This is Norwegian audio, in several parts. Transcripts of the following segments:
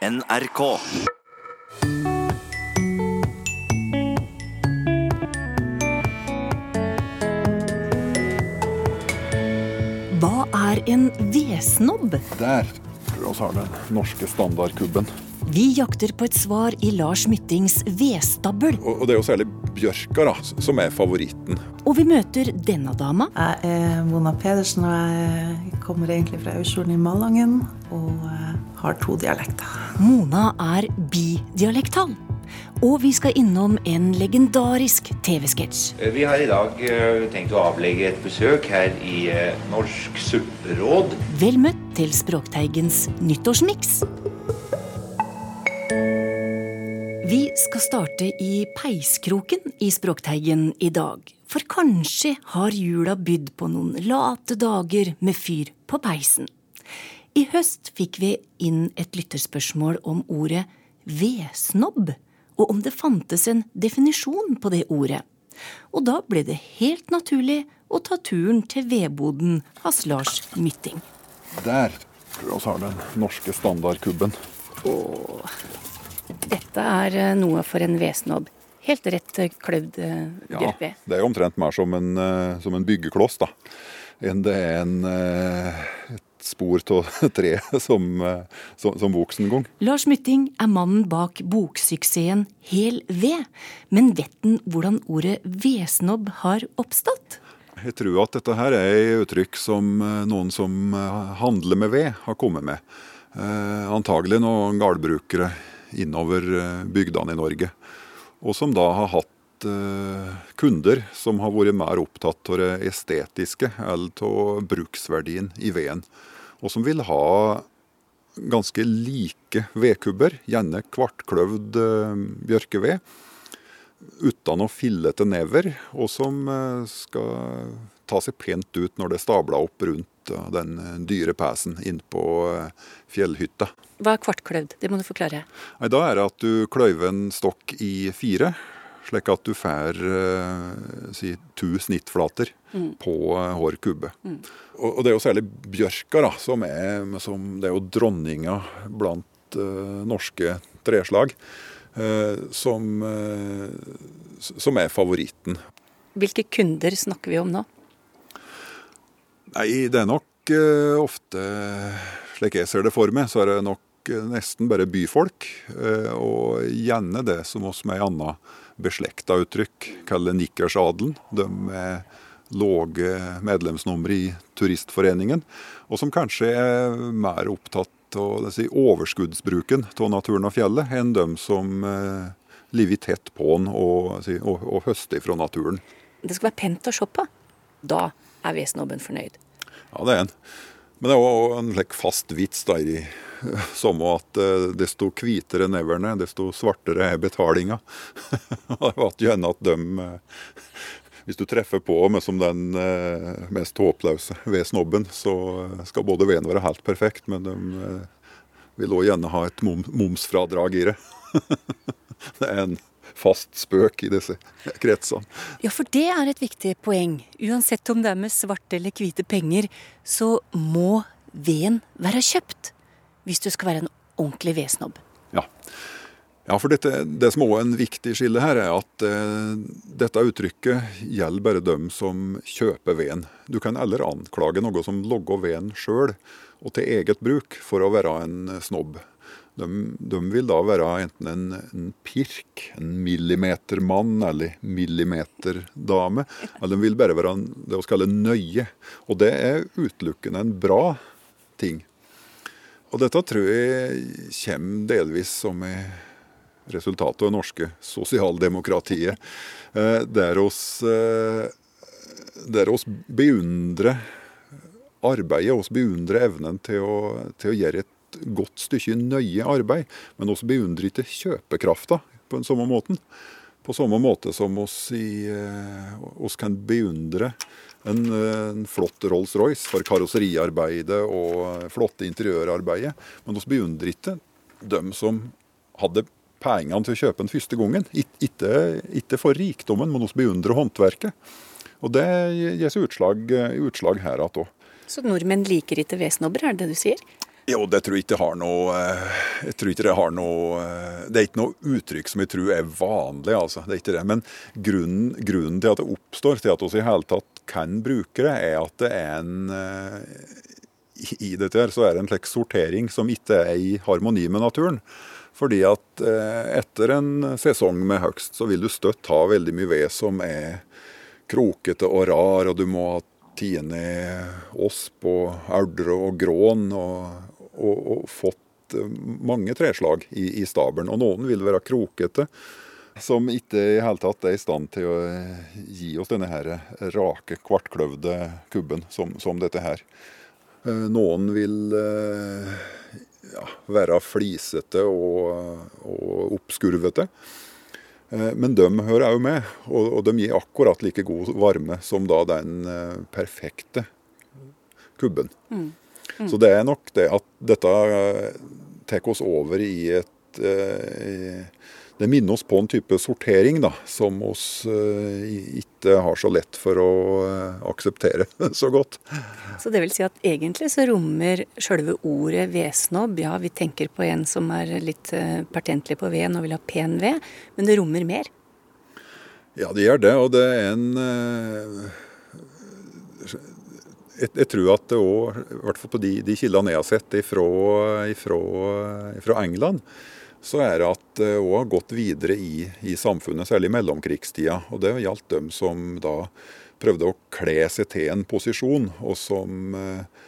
NRK. Hva er en vedsnobb? Der tror vi har den norske standardkubben. Vi jakter på et svar i Lars Myttings vedstabel, Og og det er jo særlig bjørka da, som er favoritten. og vi møter denne dama. Jeg er Mona Pedersen, og jeg kommer egentlig fra Aursfjorden i Malangen. Og eh, har to dialekter. Mona er bidialektal. Og vi skal innom en legendarisk TV-sketsj. Vi har i dag eh, tenkt å avlegge et besøk her i eh, Norsk supperåd. Vel møtt til Språkteigens nyttårsmiks. Vi skal starte i peiskroken i Språkteigen i dag. For kanskje har jula bydd på noen late dager med fyr på peisen. I høst fikk vi inn et lytterspørsmål om ordet vedsnobb, og om det fantes en definisjon på det ordet. Og da ble det helt naturlig å ta turen til vedboden hans Lars Mytting. Der tror jeg vi har den norske standardkubben. Dette er eh, noe for en vedsnobb. Helt rett eh, kløvd eh, Ja, det er omtrent mer som en, som en byggekloss, da. Enn det er en, et spor av tre som, som, som voksen gang. Lars Mytting er mannen bak boksuksessen Hel ved, men vet han hvordan ordet vedsnobb har oppstått? Jeg tror at dette her er et uttrykk som noen som handler med ved, har kommet med. Eh, antagelig noen gårdbrukere innover eh, bygdene i Norge. Og som da har hatt eh, kunder som har vært mer opptatt av det estetiske eller av bruksverdien i veden. Og som vil ha ganske like vedkubber, gjerne kvartkløvd eh, bjørkeved uten å fillete never, og som skal ta seg pent ut når det er stabla opp rundt eh, den eh, dyre pesen innpå fjellhytta. Hva er kvartkløyvd? Det må du forklare. Nei, Da er det at du kløyver en stokk i fire, slik at du får eh, si, to snittflater på eh, hver kubbe. Og, og det er jo særlig bjørka da, som er, som, det er jo dronninga blant uh, norske treslag, Uh, som, uh, som er favoritten. Hvilke kunder snakker vi om nå? Nei, det er nok eh, ofte, slik jeg ser det for meg, så er det nok eh, nesten bare byfolk. eh, og gjerne det som oss med en annen beslekta uttrykk kaller nikkersadelen. De med lave medlemsnummer i Turistforeningen, og som kanskje er mer opptatt av si, overskuddsbruken av naturen og fjellet enn de som eh, lever tett på den og, si, og, og høster fra naturen. Det skal være pent å se på. Da er vedsnobben fornøyd. Ja, det er en. Men det er òg en like, fast vits der i som at uh, desto hvitere neverne, desto svartere er betalinga. Det var gjerne at de eh, Hvis du treffer på med som den eh, mest håpløse ved snobben, så skal både veden være helt perfekt, men de vil òg gjerne ha et mom momsfradrag i det. Det er en fast spøk i disse kretsene. Ja, for det er et viktig poeng. Uansett om det er med svarte eller hvite penger, så må veden være kjøpt. Hvis du skal være en ordentlig vedsnobb. Ja. Ja, for dette, Det som òg er en viktig skille her, er at eh, dette uttrykket gjelder bare dem som kjøper veden. Du kan heller anklage noe som logger veden sjøl og til eget bruk for å være en snobb. De, de vil da være enten en, en pirk, en millimetermann eller millimeterdame. Eller de vil bare være en, det vi kalle nøye. Og det er utelukkende en bra ting. Og dette tror jeg kommer delvis som i resultatet av det norske sosialdemokratiet. eh, Der oss, eh, der oss beundrer arbeidet, oss beundrer evnen til å, til å gjøre et godt stykke nøye arbeid. Men også beundrer ikke kjøpekrafta på den samme måten. På samme måte som oss, i, eh, oss kan beundre en, eh, en flott Rolls-Royce for karosseriarbeidet og flotte interiørarbeidet. Men oss beundrer ikke dem som hadde pengene til å kjøpe den første gangen. Ikke, for rikdommen, men oss beundrer håndverket. Og det gir seg utslag, utslag her igjen òg. Så nordmenn liker ikke vedsnobber, er det det du sier? Jo, det tror jeg ikke har noe eh, Jeg tror ikke det har noe eh, Det er ikke noe uttrykk som jeg tror er vanlig, altså. Det er ikke det. Men grunnen, grunnen til at det oppstår, til at vi i hele tatt kan bruke det, er at det er en eh, I dette her så er det en slags sortering som ikke er i harmoni med naturen. Fordi at etter en sesong med høgst, så vil du støtt ha veldig mye ved som er krokete og rar, og du må ha tine osp og aurdre og grån. og og, og fått eh, mange treslag i, i stabelen. Og noen vil være krokete, som ikke i hele tatt er i stand til å eh, gi oss denne her rake, kvartkløvde kubben som, som dette her. Eh, noen vil ja, være flisete og, og oppskurvete. Men de hører òg med, og de gir akkurat like god varme som da den perfekte kubben. Mm. Så det er nok det at dette eh, tar oss over i et eh, det minner oss på en type sortering da, som oss uh, ikke har så lett for å akseptere så godt. Så det vil si at egentlig så rommer sjølve ordet vedsnobb Ja, vi tenker på en som er litt pertentlig på veden og vil ha pen ved, men det rommer mer? Ja, det gjør det. Og det er en jeg, jeg, tror at det òg, i hvert fall på de, de kildene jeg har sett fra England, så er det at det òg har gått videre i, i, samfunnet, særlig i mellomkrigstida. Og det gjaldt dem som da prøvde å kle seg til en posisjon, og som eh,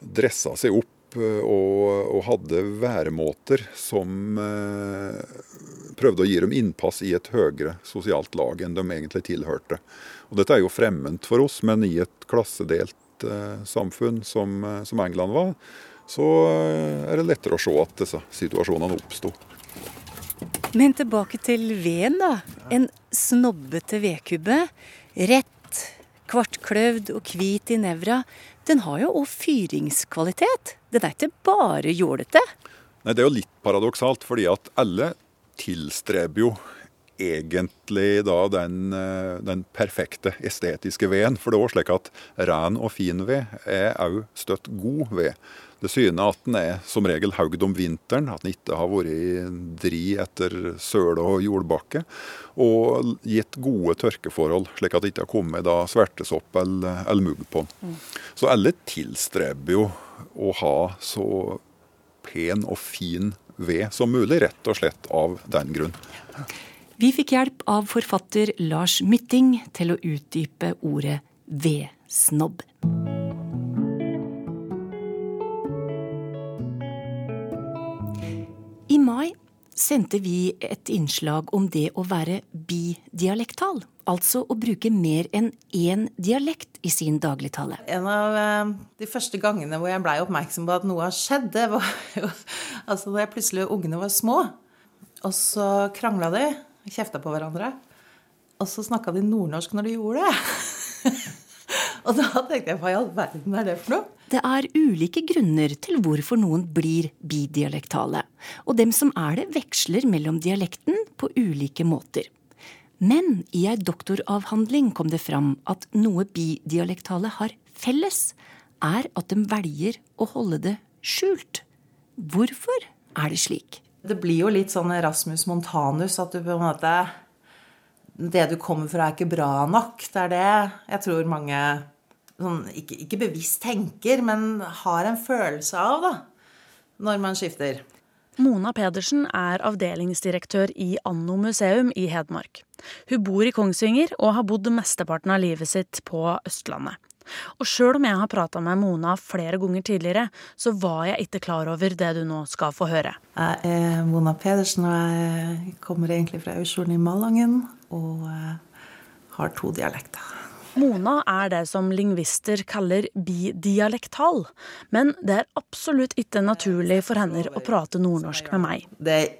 dressa seg opp eh, og, og, hadde væremåter som eh, prøvde å gi dem innpass i et høyere sosialt lag enn de egentlig tilhørte. Og Dette er jo fremmed for oss, men i et klassedelt eh, samfunn som, eh, som, England var, så eh, er det lettere å se at disse situasjonene oppsto. Men tilbake til veden, da. En snobbete vedkubbe. Rett, kvartkløvd og hvit i nevra. Den har jo òg fyringskvalitet. Den er ikke bare jålete. Nei, Det er jo litt paradoksalt, fordi at alle tilstreber jo egentlig da den, eh, den perfekte estetiske veden. For det er også slik at ren og fin ved er òg støtt god ved. Det syner at den er som regel haugd om vinteren, at den ikke har vært dri etter søle og jordbakke. Og gitt gode tørkeforhold, slik at det ikke har kommet da svertesopp eller, eller mugg på den. Mm. Så alle tilstreber jo å ha så pen og fin ved som mulig, rett og slett av den grunn. Vi fikk hjelp av forfatter Lars Mytting til å utdype ordet vedsnobb. I mai sendte vi et innslag om det å være bidialektal. Altså å bruke mer enn én dialekt i sin dagligtale. En av eh, de første gangene hvor jeg blei oppmerksom på at noe har skjedd, det var jo altså da jeg plutselig ungene var små. Og så krangla de kjefta på hverandre. Og så snakka de nordnorsk når de gjorde det. og da tenkte jeg hva i all verden er det for noe? Det er ulike grunner til hvorfor noen blir bidialektale. Og dem som er det, veksler mellom dialekten på ulike måter. Men i ei doktoravhandling kom det fram at noe bidialektale har felles, er at de velger å holde det skjult. Hvorfor er det slik? Det blir jo litt sånn Rasmus Montanus at du på en måte Det du kommer fra, er ikke bra nok. Det er det jeg tror mange sånn, ikke, ikke, bevisst tenker, men har en følelse av, da, når man skifter. Mona Pedersen er avdelingsdirektør i Anno museum i Hedmark. Hun bor i Kongsvinger og har bodd mesteparten av livet sitt på Østlandet. Og sjøl om jeg har prata med Mona flere ganger tidligere, så var jeg ikke klar over det du nå skal få høre. Jeg er Mona Pedersen, og jeg kommer egentlig fra Aursjolen i Malangen. Og har to dialekter. Mona er det som lingvister kaller bidialektal, men det er absolutt ikke naturlig for henne å prate nordnorsk med meg. Det er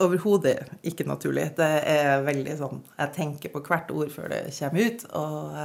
overhodet ikke naturlig. Det er veldig sånn Jeg tenker på hvert ord før det kommer ut. og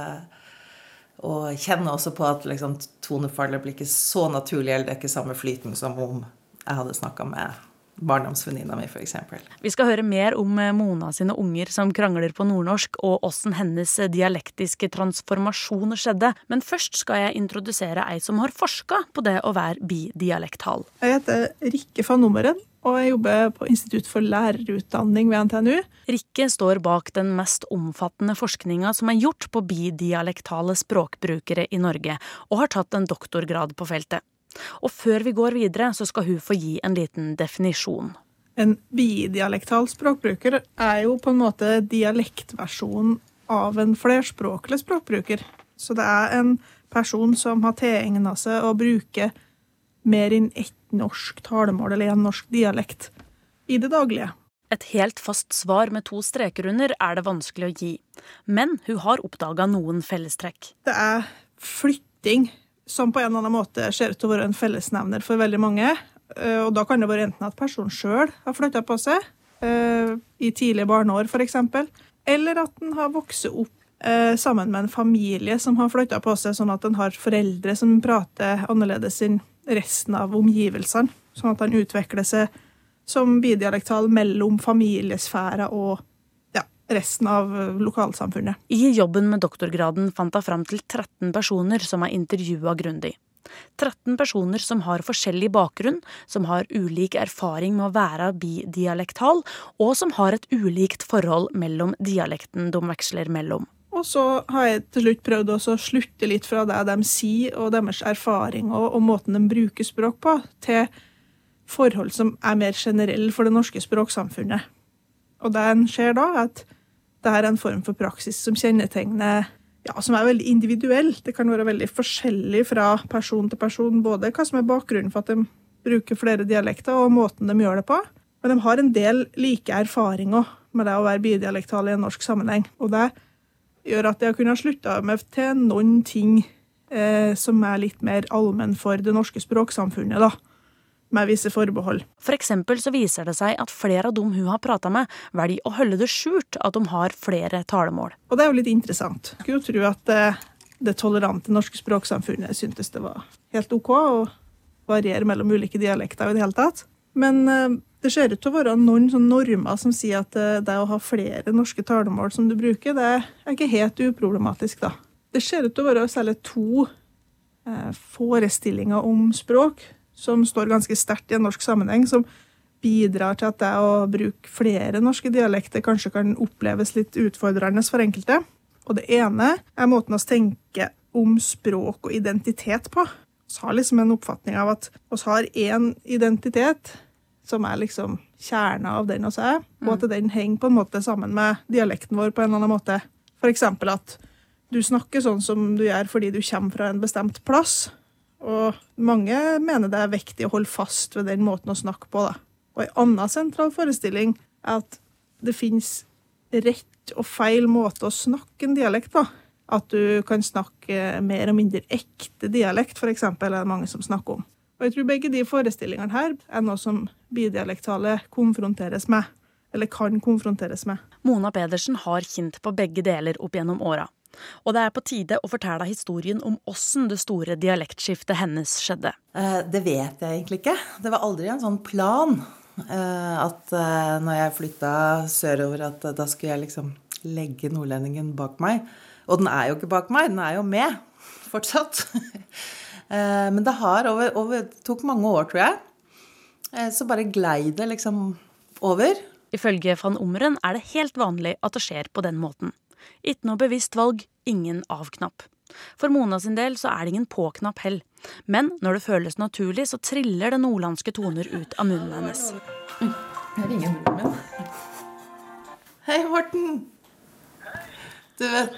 og kjenner også på at liksom, tonefallet blir ikke så naturlig, eller det er ikke samme flyten som om jeg hadde snakka med barndomsvenninna mi, f.eks. Vi skal høre mer om eh, Mona sine unger som krangler på nordnorsk, og åssen hennes eh, dialektiske transformasjon skjedde. Men først skal jeg introdusere ei som har forska på det å være bidialektal. Jeg heter Rikke van Nummeren, og jeg jobber på Institutt for lærerutdanning ved NTNU. Rikke står bak den mest omfattende forskninga som er gjort på bidialektale språkbrukere i Norge, og har tatt en doktorgrad på feltet. Og før vi går videre, så skal hun få gi en liten definisjon. En bidialektal språkbruker er jo på en måte dialektversjonen av en flerspråklig språkbruker. Så det er en person som har tilegna seg å bruke mer enn ett norsk talemål eller en norsk dialekt i det daglige. Et helt fast svar med to streker under er det vanskelig å gi, men hun har oppdaga noen fellestrekk. Det er flytting som på en eller annen måte ser ut til å være en fellesnevner for veldig mange. Eh, og da kan det være enten at personen sjøl har flytta på seg, eh, i tidlige barneår f.eks., eller at den har vokst opp eh, sammen med en familie som har flytta på seg, sånn at den har foreldre som prater annerledes enn resten av omgivelsene. Sånn at den utvikler seg som bidialektal mellom familiesfæra og resten av eh, lokalsamfunnet. I jobben med doktorgraden fant hun fram til 13 personer som er intervjua grundig. 13 personer som har forskjellig bakgrunn, som har ulik erfaring med å være bidialektal, og som har et ulikt forhold mellom dialekten de veksler mellom. Og så har jeg til slutt prøvd å slutte litt fra det de sier, og deres erfaring og, og måten de bruker språk på, til forhold som er mer generelle for det norske språksamfunnet. Og det en ser da, at det er en form for praksis som kjennetegner ja, som er veldig individuell. Det kan være veldig forskjellig fra person til person, både hva som er bakgrunnen for at de bruker flere dialekter, og måten de gjør det på. Men de har en del like erfaringer med det å være bidialektal i en norsk sammenheng. Og det gjør at jeg har kunnet slutte meg til noen ting eh, som er litt mer allmenn for det norske språksamfunnet. da med visse forbehold. For eksempel så viser det seg at flere av dem hun har prata med, velger å holde det skjult at de har flere talemål. Og det er jo litt interessant. Jeg skulle jo tro at eh, det tolerante norske språksamfunnet syntes det var helt OK å variere mellom ulike dialekter i det hele tatt. Men eh, det ser ut til å være noen normer som sier at eh, det å ha flere norske talemål som du bruker, det er ikke helt uproblematisk, da. Det ser ut til å være særlig to eh, forestillinger om språk som står ganske sterkt i en norsk sammenheng, som bidrar til at det å bruke flere norske dialekter kanskje kan oppleves litt utfordrende for enkelte. Og det ene er måten å tenke om språk og identitet på. Vi har liksom en oppfatning av at vi har én identitet, som er liksom kjerna av den vi er, og at mm. den henger på en måte sammen med dialekten vår på en eller annen måte. Eksempel at du snakker sånn som du gjør fordi du kommer fra en bestemt plass, og mange mener det er viktig å holde fast ved den måten å snakke på. Da. Og en annen sentral forestilling er at det finnes rett og feil måte å snakke en dialekt på. At du kan snakke mer og mindre ekte dialekt, f.eks., er det mange som snakker om. Og jeg tror begge de forestillingene her er noe som bidialektale konfronteres med, eller kan konfronteres med. Mona Pedersen har kjent på begge deler opp gjennom åra. Og det er på tide å fortelle historien om åssen det store dialektskiftet hennes skjedde. Eh, det vet jeg egentlig ikke. Det var aldri en sånn plan eh, at eh, når jeg flytta sørover, at da skulle jeg liksom legge nordlendingen bak meg. Og den er jo ikke bak meg, den er jo med fortsatt. Men det har over, over tok mange år, tror jeg. Så bare glei det liksom over. Ifølge van Ommeren er det helt vanlig at det skjer på den måten. Ikke noe bevisst valg, ingen av-knapp. For Mona sin del så er det ingen på-knapp hell. Men når det føles naturlig, så triller det nordlandske toner ut av munnen hennes. Jeg ringer broren min. Hei, Morten. Du vet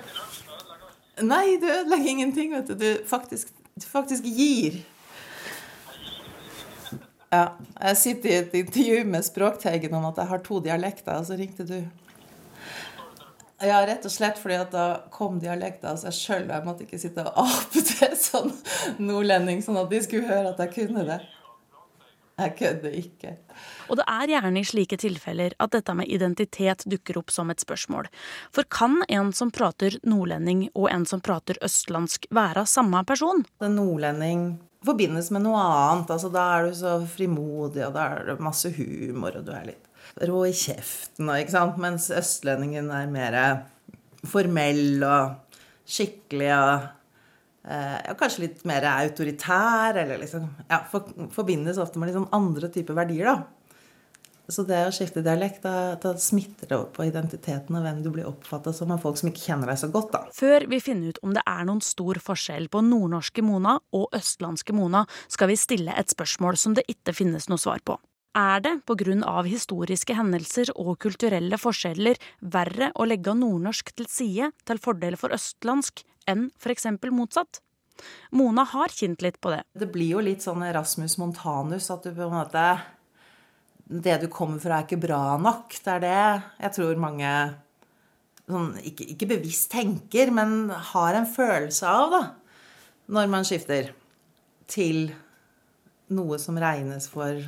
Nei, du ødelegger ingenting, vet du. Du faktisk, du faktisk gir. Ja, jeg sitter i et intervju med Språkteigen om at jeg har to dialekter, og så ringte du. Ja, rett og slett fordi at da kom dialekten av seg sjøl. Jeg måtte ikke sitte og ape til sånn nordlending, sånn at de skulle høre at jeg kunne det. Jeg kødder ikke. Og det er gjerne i slike tilfeller at dette med identitet dukker opp som et spørsmål. For kan en som prater nordlending og en som prater østlandsk være samme person? En nordlending forbindes med noe annet. Altså, da er du så frimodig, og da er det masse humor, og du er litt rå i kjeften, og, ikke sant? mens østlendingen er mer formell og skikkelig og ja, kanskje litt mer autoritær, eller liksom ja, for, Forbindes ofte med sånn andre typer verdier, da. Så det å skifte dialekt, da, da smitter det over på identiteten og hvem du blir oppfatta som av folk som ikke kjenner deg så godt, da. Før vi finner ut om det er noen stor forskjell på nordnorske Mona og østlandske Mona, skal vi stille et spørsmål som det ikke finnes noe svar på. Er det av historiske hendelser og kulturelle forskjeller verre å legge nordnorsk til side til fordel for østlandsk enn eksempel motsatt? Mona har kjent litt på det. Det blir jo litt sånn Erasmus Montanus, at du på en måte det du kommer fra, er ikke bra nok. Det er det jeg tror mange sånn, ikke, ikke, bevisst tenker, men har en følelse av, da, når man skifter til noe som regnes for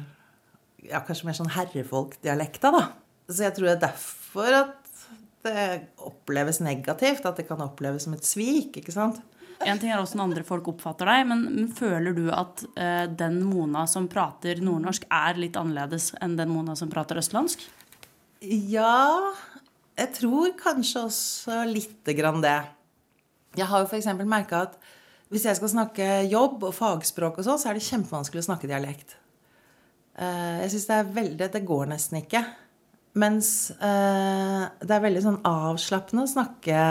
ja, kanskje mer sånn herrefolkdialekta, da. Så jeg tror det er derfor at det oppleves negativt, at det kan oppleves som et svik, ikke sant. En ting er åssen andre folk oppfatter deg, men, men føler du at eh, den Mona som prater nordnorsk, er litt annerledes enn den Mona som prater østlandsk? Ja, jeg tror kanskje også lite grann det. Jeg har jo f.eks. merka at hvis jeg skal snakke jobb og fagspråk og sånn, så er det kjempevanskelig å snakke dialekt. Uh, jeg syns det er veldig Det går nesten ikke. Mens uh, det er veldig sånn avslappende å snakke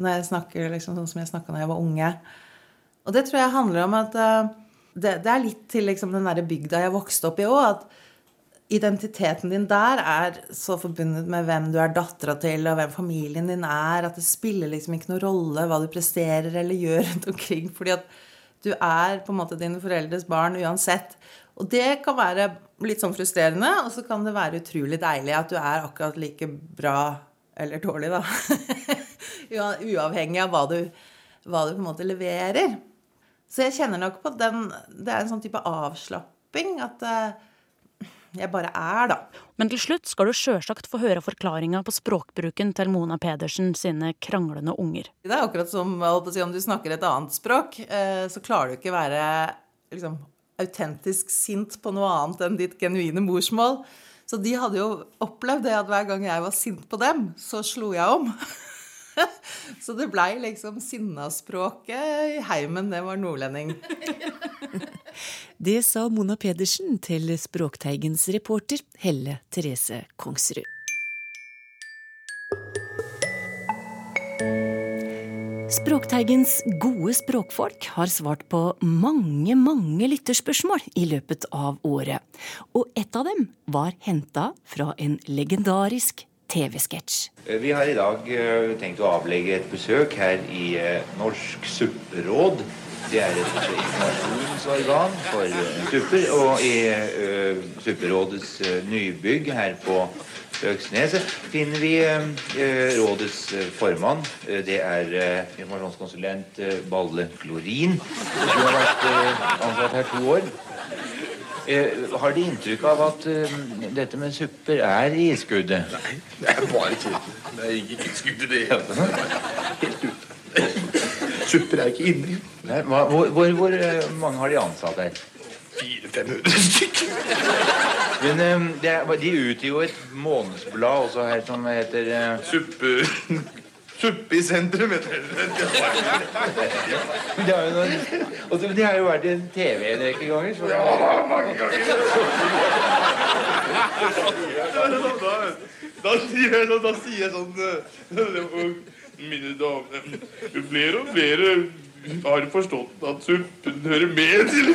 når jeg snakker liksom sånn som jeg snakka da jeg var unge. Og det tror jeg handler om at uh, det, det, er litt til liksom den derre bygda jeg vokste opp i òg. At identiteten din der er så forbundet med hvem du er dattera til, og hvem familien din er, at det spiller liksom ikke noen rolle hva du presterer eller gjør rundt omkring. Fordi at du er på en måte dine foreldres barn uansett. Og det kan være litt sånn frustrerende, og så kan det være utrolig deilig at du er akkurat like bra eller dårlig, da. Uavhengig av hva du, hva du, på en måte leverer. Så jeg kjenner nok på den Det er en sånn type avslapping at uh, jeg bare er, da. Men til slutt skal du sjølsagt få høre forklaringa på språkbruken til Mona Pedersen sine kranglende unger. Det er akkurat som si, om du snakker et annet språk, uh, så klarer du ikke være liksom, autentisk sint på noe annet enn ditt genuine morsmål. Så de hadde jo opplevd det at hver gang jeg var sint på dem, så slo jeg om. Så det blei liksom sinnaspråket i heimen, det var nordlending. Det sa Mona Pedersen til Språkteigens reporter Helle Therese Kongsrud. Språkteigens gode språkfolk har svart på mange, mange lytterspørsmål i løpet av året. Og et av dem var henta fra en legendarisk TV-sketsj. Vi har i dag eh, tenkt å avlegge et besøk her i eh, Norsk supperåd. Det er et informasjonsorgan for supper. Og i uh, Supperådets uh, nybygg her på Øksneset finner vi eh, rådets eh, formann. Eh, det er eh, informasjonskonsulent eh, Balle Klorin. Hun har vært eh, ansatt her to år. har De inntrykk av at dette med supper er i skuddet? Nei, det er bare tull. Det er ikke i det hele tatt. Helt ute. Supper er ikke inni. Hvor, hvor, hvor mange har de ansatt her? 400-500 stykker. Men um, er, de utgir jo et månedsblad også her som heter uh... Suppe... Suppe i sentrum, heter det. Men det de har jo vært i TV en rekke ganger. Så... Ja, mange ganger. da, da, sånn, da sier jeg sånn Mine damer Flere og flere har forstått at suppen hører med til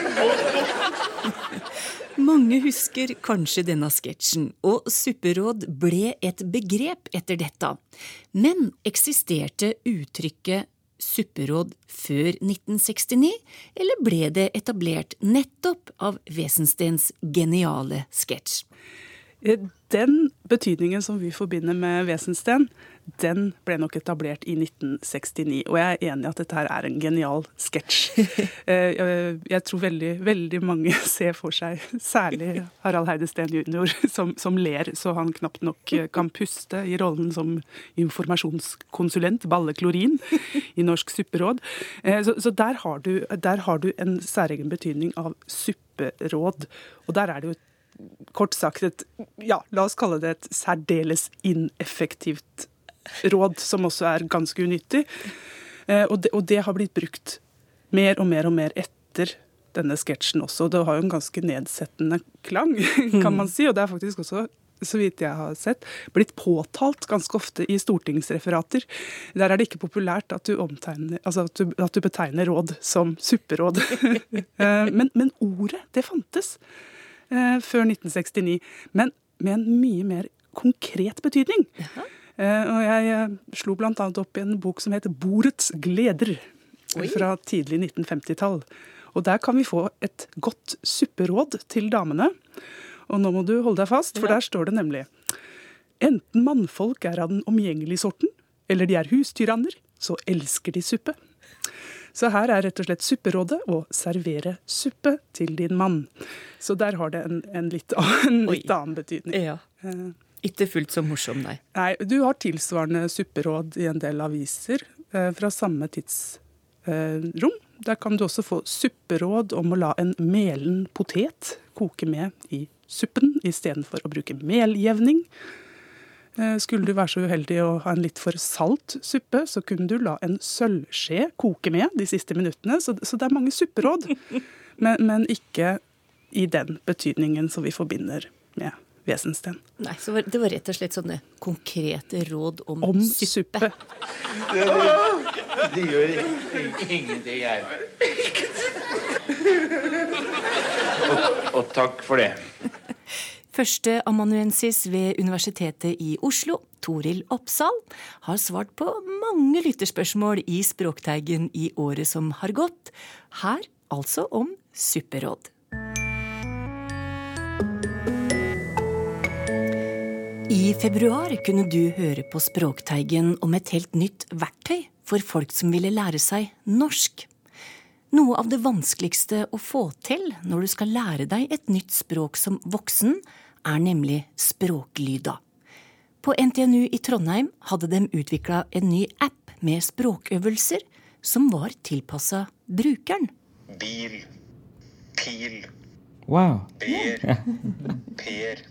Mange husker kanskje denne sketsjen, og supperåd ble et begrep etter dette. Men eksisterte uttrykket supperåd før 1969, eller ble det etablert nettopp av Wesensteins geniale sketsj? Den betydningen som vi forbinder med Wesensten, den ble nok etablert i 1969. Og jeg er enig i at dette her er en genial sketsj. Eh, jeg tror veldig, veldig mange ser for seg, særlig Harald Heide Steen jr., som, som, ler så han knapt nok kan puste i rollen som informasjonskonsulent, Balle Klorin, i Norsk supperåd. Eh, så, så der, har du, der har du en særegen betydning av supperåd. Og der er det jo kort sagt et ja, la oss kalle det et særdeles ineffektivt råd, som også er ganske unyttig. Eh, og det, og det, har blitt brukt mer og mer og mer etter denne sketsjen også. Det har jo en ganske nedsettende klang, kan man si. Og det er faktisk også så vidt jeg har sett, blitt påtalt ganske ofte i stortingsreferater. Der er det ikke populært at du, altså at du, at du betegner råd som supperåd. Eh, men, men, ordet, det fantes eh, før 1969. Men med en mye mer konkret betydning. Jaha. Eh, og jeg eh, slo bl.a. opp i en bok som heter 'Bordets gleder', Oi. fra tidlig 1950-tall. Og der kan vi få et godt supperåd til damene. Og nå må du holde deg fast, for der står det nemlig Enten mannfolk er av den omgjengelige sorten, eller de er hustyranner, så elsker de suppe. Så her er rett og slett supperådet å servere suppe til din mann. Så der har det en, en litt, en litt annen betydning. Ja. Ikke fullt så morsom, nei. Nei, Du har tilsvarende supperåd i en del aviser eh, fra samme tidsrom. Eh, Der kan du også få supperåd om å la en melen potet koke med i suppen istedenfor å bruke meljevning. Eh, skulle du være så uheldig å ha en litt for salt suppe, så kunne du la en sølvskje koke med de siste minuttene. Så, så det er mange supperåd, men, men ikke i den betydningen som vi forbinder med Wesensten. Nei, så det var rett og slett sånne konkrete råd om, om suppe. Det, det, det gjør ingenting, jeg. Og, og takk for det. Første amanuensis ved Universitetet i Oslo, Toril Oppsal, har svart på mange lytterspørsmål i Språkteigen i året som har gått. Her altså om supperåd. I februar kunne du høre på Språkteigen om et helt nytt verktøy for folk som ville lære seg norsk. Noe av det vanskeligste å få til når du skal lære deg et nytt språk som voksen, er nemlig språklyda. På NTNU i Trondheim hadde de utvikla en ny app med språkøvelser som var tilpassa brukeren. Bil. Pil. Wow. Per. Per.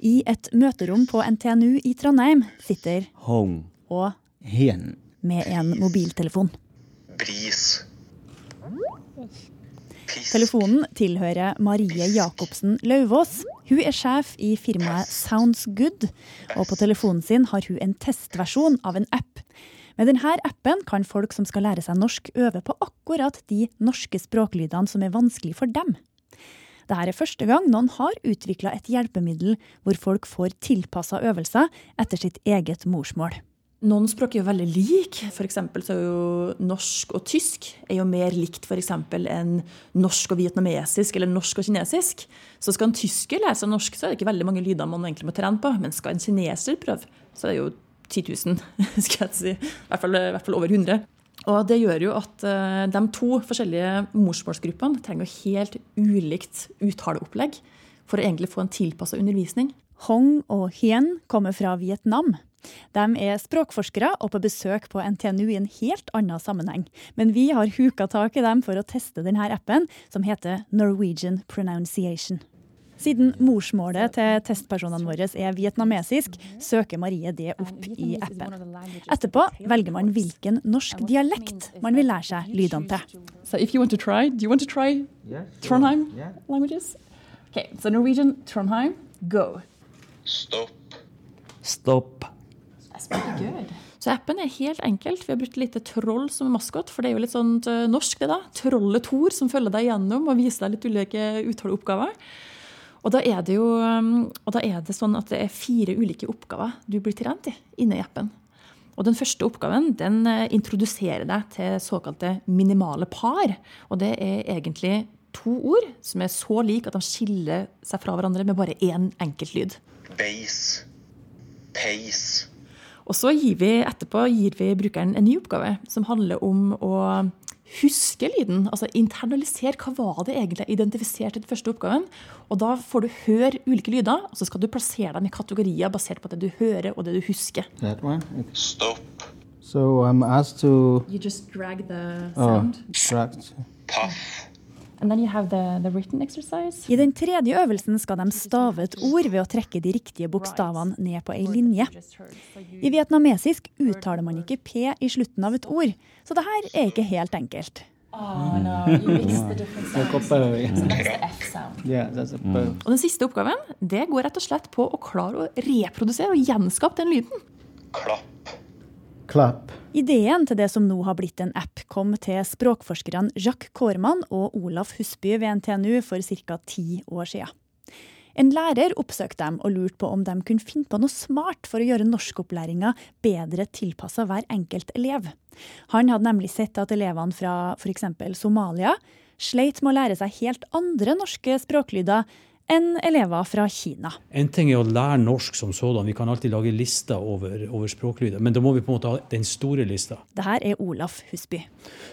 I et møterom på NTNU i Trondheim sitter Hong og Hen med en mobiltelefon. Bris. Pisk. Telefonen tilhører Marie Jacobsen Lauvås. Hun er sjef i firmaet Sounds Good, og på telefonen sin har hun en testversjon av en app. Med denne appen kan folk som skal lære seg norsk, øve på akkurat de norske språklydene som er vanskelig for dem. Dette er første gang noen har utvikla et hjelpemiddel hvor folk får tilpassa øvelser etter sitt eget morsmål. Noen språk er jo veldig like. For så er jo norsk og tysk er jo mer likt f.eks. enn norsk og vietnamesisk eller norsk og kinesisk. Så skal en tysker lære seg norsk, så er det ikke veldig mange lyder man egentlig må trene på. Men skal en kineser prøve, så er det jo 10 000, skal jeg si. I hvert fall, i hvert fall over 100. Og det gjør jo at uh, de to forskjellige morsmålsgruppene trenger helt ulikt uttaleopplegg for å egentlig få en tilpassa undervisning. Hong og Hien kommer fra Vietnam. De er språkforskere og på besøk på NTNU i en helt annen sammenheng. Men vi har huka tak i dem for å teste denne appen, som heter Norwegian Pronunciation. Siden morsmålet til testpersonene våre er vietnamesisk, søker Marie det opp i appen. Etterpå velger man hvilken norsk dialekt man vil lære seg lydene til. So if you want to try, do you want to try Trondheim languages? Okay, so Norwegian, Trondheim, go. Stopp. Stopp. Så appen er helt enkelt. Vi har brukt lite troll som maskot, for det er jo litt sånn eh, norsk, det da. Trollet Tor som følger deg gjennom og viser deg litt ulike uttaleoppgaver. Og da, er det jo, um, og da er det sånn at det er fire ulike oppgaver du blir trent i inne i appen. Og Den første oppgaven den eh, introduserer deg til såkalte minimale par. Og Det er egentlig to ord som er så like at de skiller seg fra hverandre med bare én enkelt lyd. Base. Pace. Og så gir vi etterpå gir vi brukeren en ny oppgave som handler om å huske lyden. Altså internalisere hva var det egentlig jeg identifiserte i den første oppgaven. Og da får du høre ulike lyder, og så skal du plassere dem i kategorier basert på det du hører og det du husker. That. Stopp. So I'm asked to. You just drag the Oh, sound. Oh, Paff. I den tredje øvelsen skal de stave et ord ved å trekke de riktige bokstavene ned på ei linje. I vietnamesisk uttaler man ikke P i slutten av et ord, så det her er ikke helt enkelt. Oh, no, you mixed the different Yeah, sounds. copper, So yeah. that's the F sound. Yeah, that's a per- Og den siste oppgaven det går rett og slett på å klare å reprodusere og gjenskape den lyden. Klapp. Clap. Ideen til det som nå har blitt en app, kom til språkforskerne Jacques Korman og Olaf Husby ved NTNU for ca. ti år siden. En lærer oppsøkte dem og lurte på om de kunne finne på noe smart for å gjøre norskopplæringa bedre tilpassa hver enkelt elev. Han hadde nemlig sett at elevene fra f.eks. Somalia sleit med å lære seg helt andre norske språklyder enn elever fra Kina. En ting er å lære norsk som sådan, vi kan alltid lage lister over, over språklyder, men da må vi på en måte ha den store lista. Det her er Olaf Husby.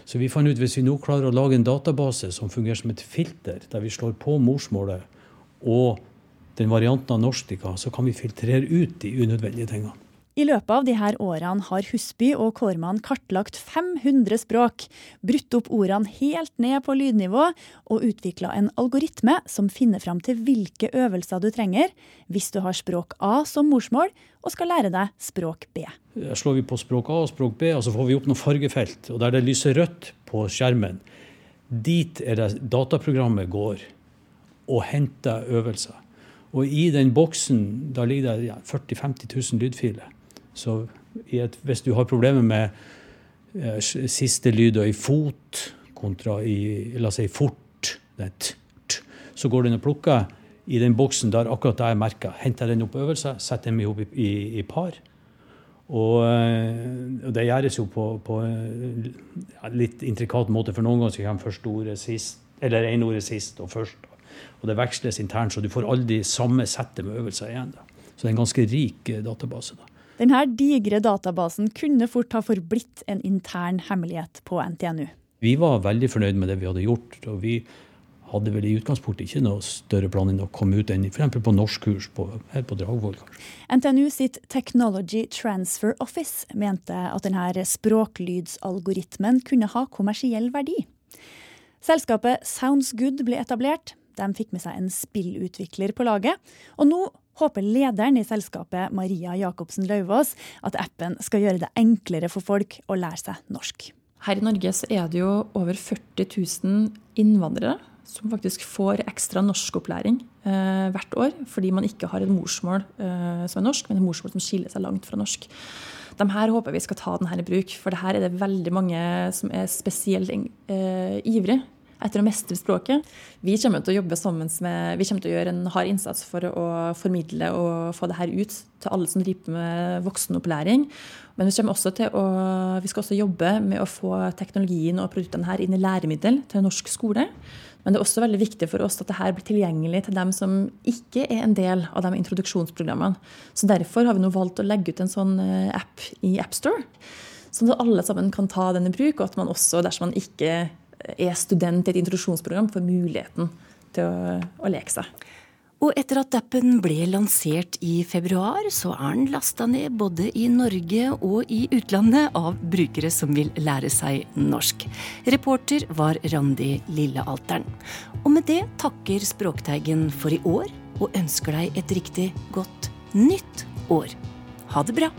Så vi fant ut hvis vi nå klarer å lage en database som fungerer som et filter, der vi slår på morsmålet og den varianten av norsk de kan, så kan vi filtrere ut de unødvendige tingene. I løpet av de her årene har Husby og Kårmann kartlagt 500 språk, brutt opp ordene helt ned på lydnivå og utvikla en algoritme som finner fram til hvilke øvelser du trenger hvis du har språk A som morsmål og skal lære deg språk B. Der slår vi på språk A og språk B, og så får vi opp noen fargefelt. Og der det lyser rødt på skjermen, dit er det dataprogrammet går og henter øvelser. Og i den boksen da ligger det ja, 40 000-50 000 lydfiler. Så et, hvis du har problemer med eh, siste lyder i fot kontra i la oss si fort, t, t, så går den og plukker i den boksen der akkurat er merka. Henter den opp øvelse, setter dem ihop i, i, i par. Og, eh, og det gjøres jo på, på eh, ja, litt intrikat måte, for noen ganger kommer første ordet sist, eller ene ordet sist og først. Og det veksles internt, så du får aldri samme settet med øvelser igjen. Da. Så det er en ganske rik eh, database. da. Denne digre databasen kunne fort ha forblitt en intern hemmelighet på NTNU. Vi var veldig fornøyd med det vi hadde gjort. og vi hadde vel i utgangspunktet ikke noe større plan enn å komme ut enn f.eks. på norskkurs på, her på Dragvoll. NTNU sitt Technology Transfer Office mente at denne språklydsalgoritmen kunne ha kommersiell verdi. Selskapet Sounds Good ble etablert. De fikk med seg en spillutvikler på laget. Og nå håper lederen i selskapet, Maria Jacobsen Lauvås, at appen skal gjøre det enklere for folk å lære seg norsk. Her i Norge så er det jo over 40 000 innvandrere som faktisk får ekstra norskopplæring eh, hvert år, fordi man ikke har et morsmål eh, som er norsk, men et morsmål som skiller seg langt fra norsk. De her håper vi skal ta den her i bruk, for det her er det veldig mange som er spesielt eh, ivrig etter å mestre språket. Vi kommer til å jobbe sammen med, vi kommer til å gjøre en hard innsats for å formidle og få det her ut til alle som driver med voksenopplæring. Men vi, også til å, vi skal også jobbe med å få teknologien og produktene her inn i læremiddel til norsk skole. Men det er også veldig viktig for oss at det her blir tilgjengelig til dem som ikke er en del av de introduksjonsprogrammene. Så Derfor har vi nå valgt å legge ut en sånn eh, app i AppStore, sånn at alle sammen kan ta den i bruk, og at man også, dersom man ikke er student i et introduksjonsprogram, får muligheten til å, å leke seg. Og etter at appen ble lansert i februar, så er den lasta ned både i Norge og i utlandet av brukere som vil lære seg norsk. Reporter var Randi Lillealteren. Og med det takker Språkteigen for i år, og ønsker deg et riktig godt nytt år. Ha det bra!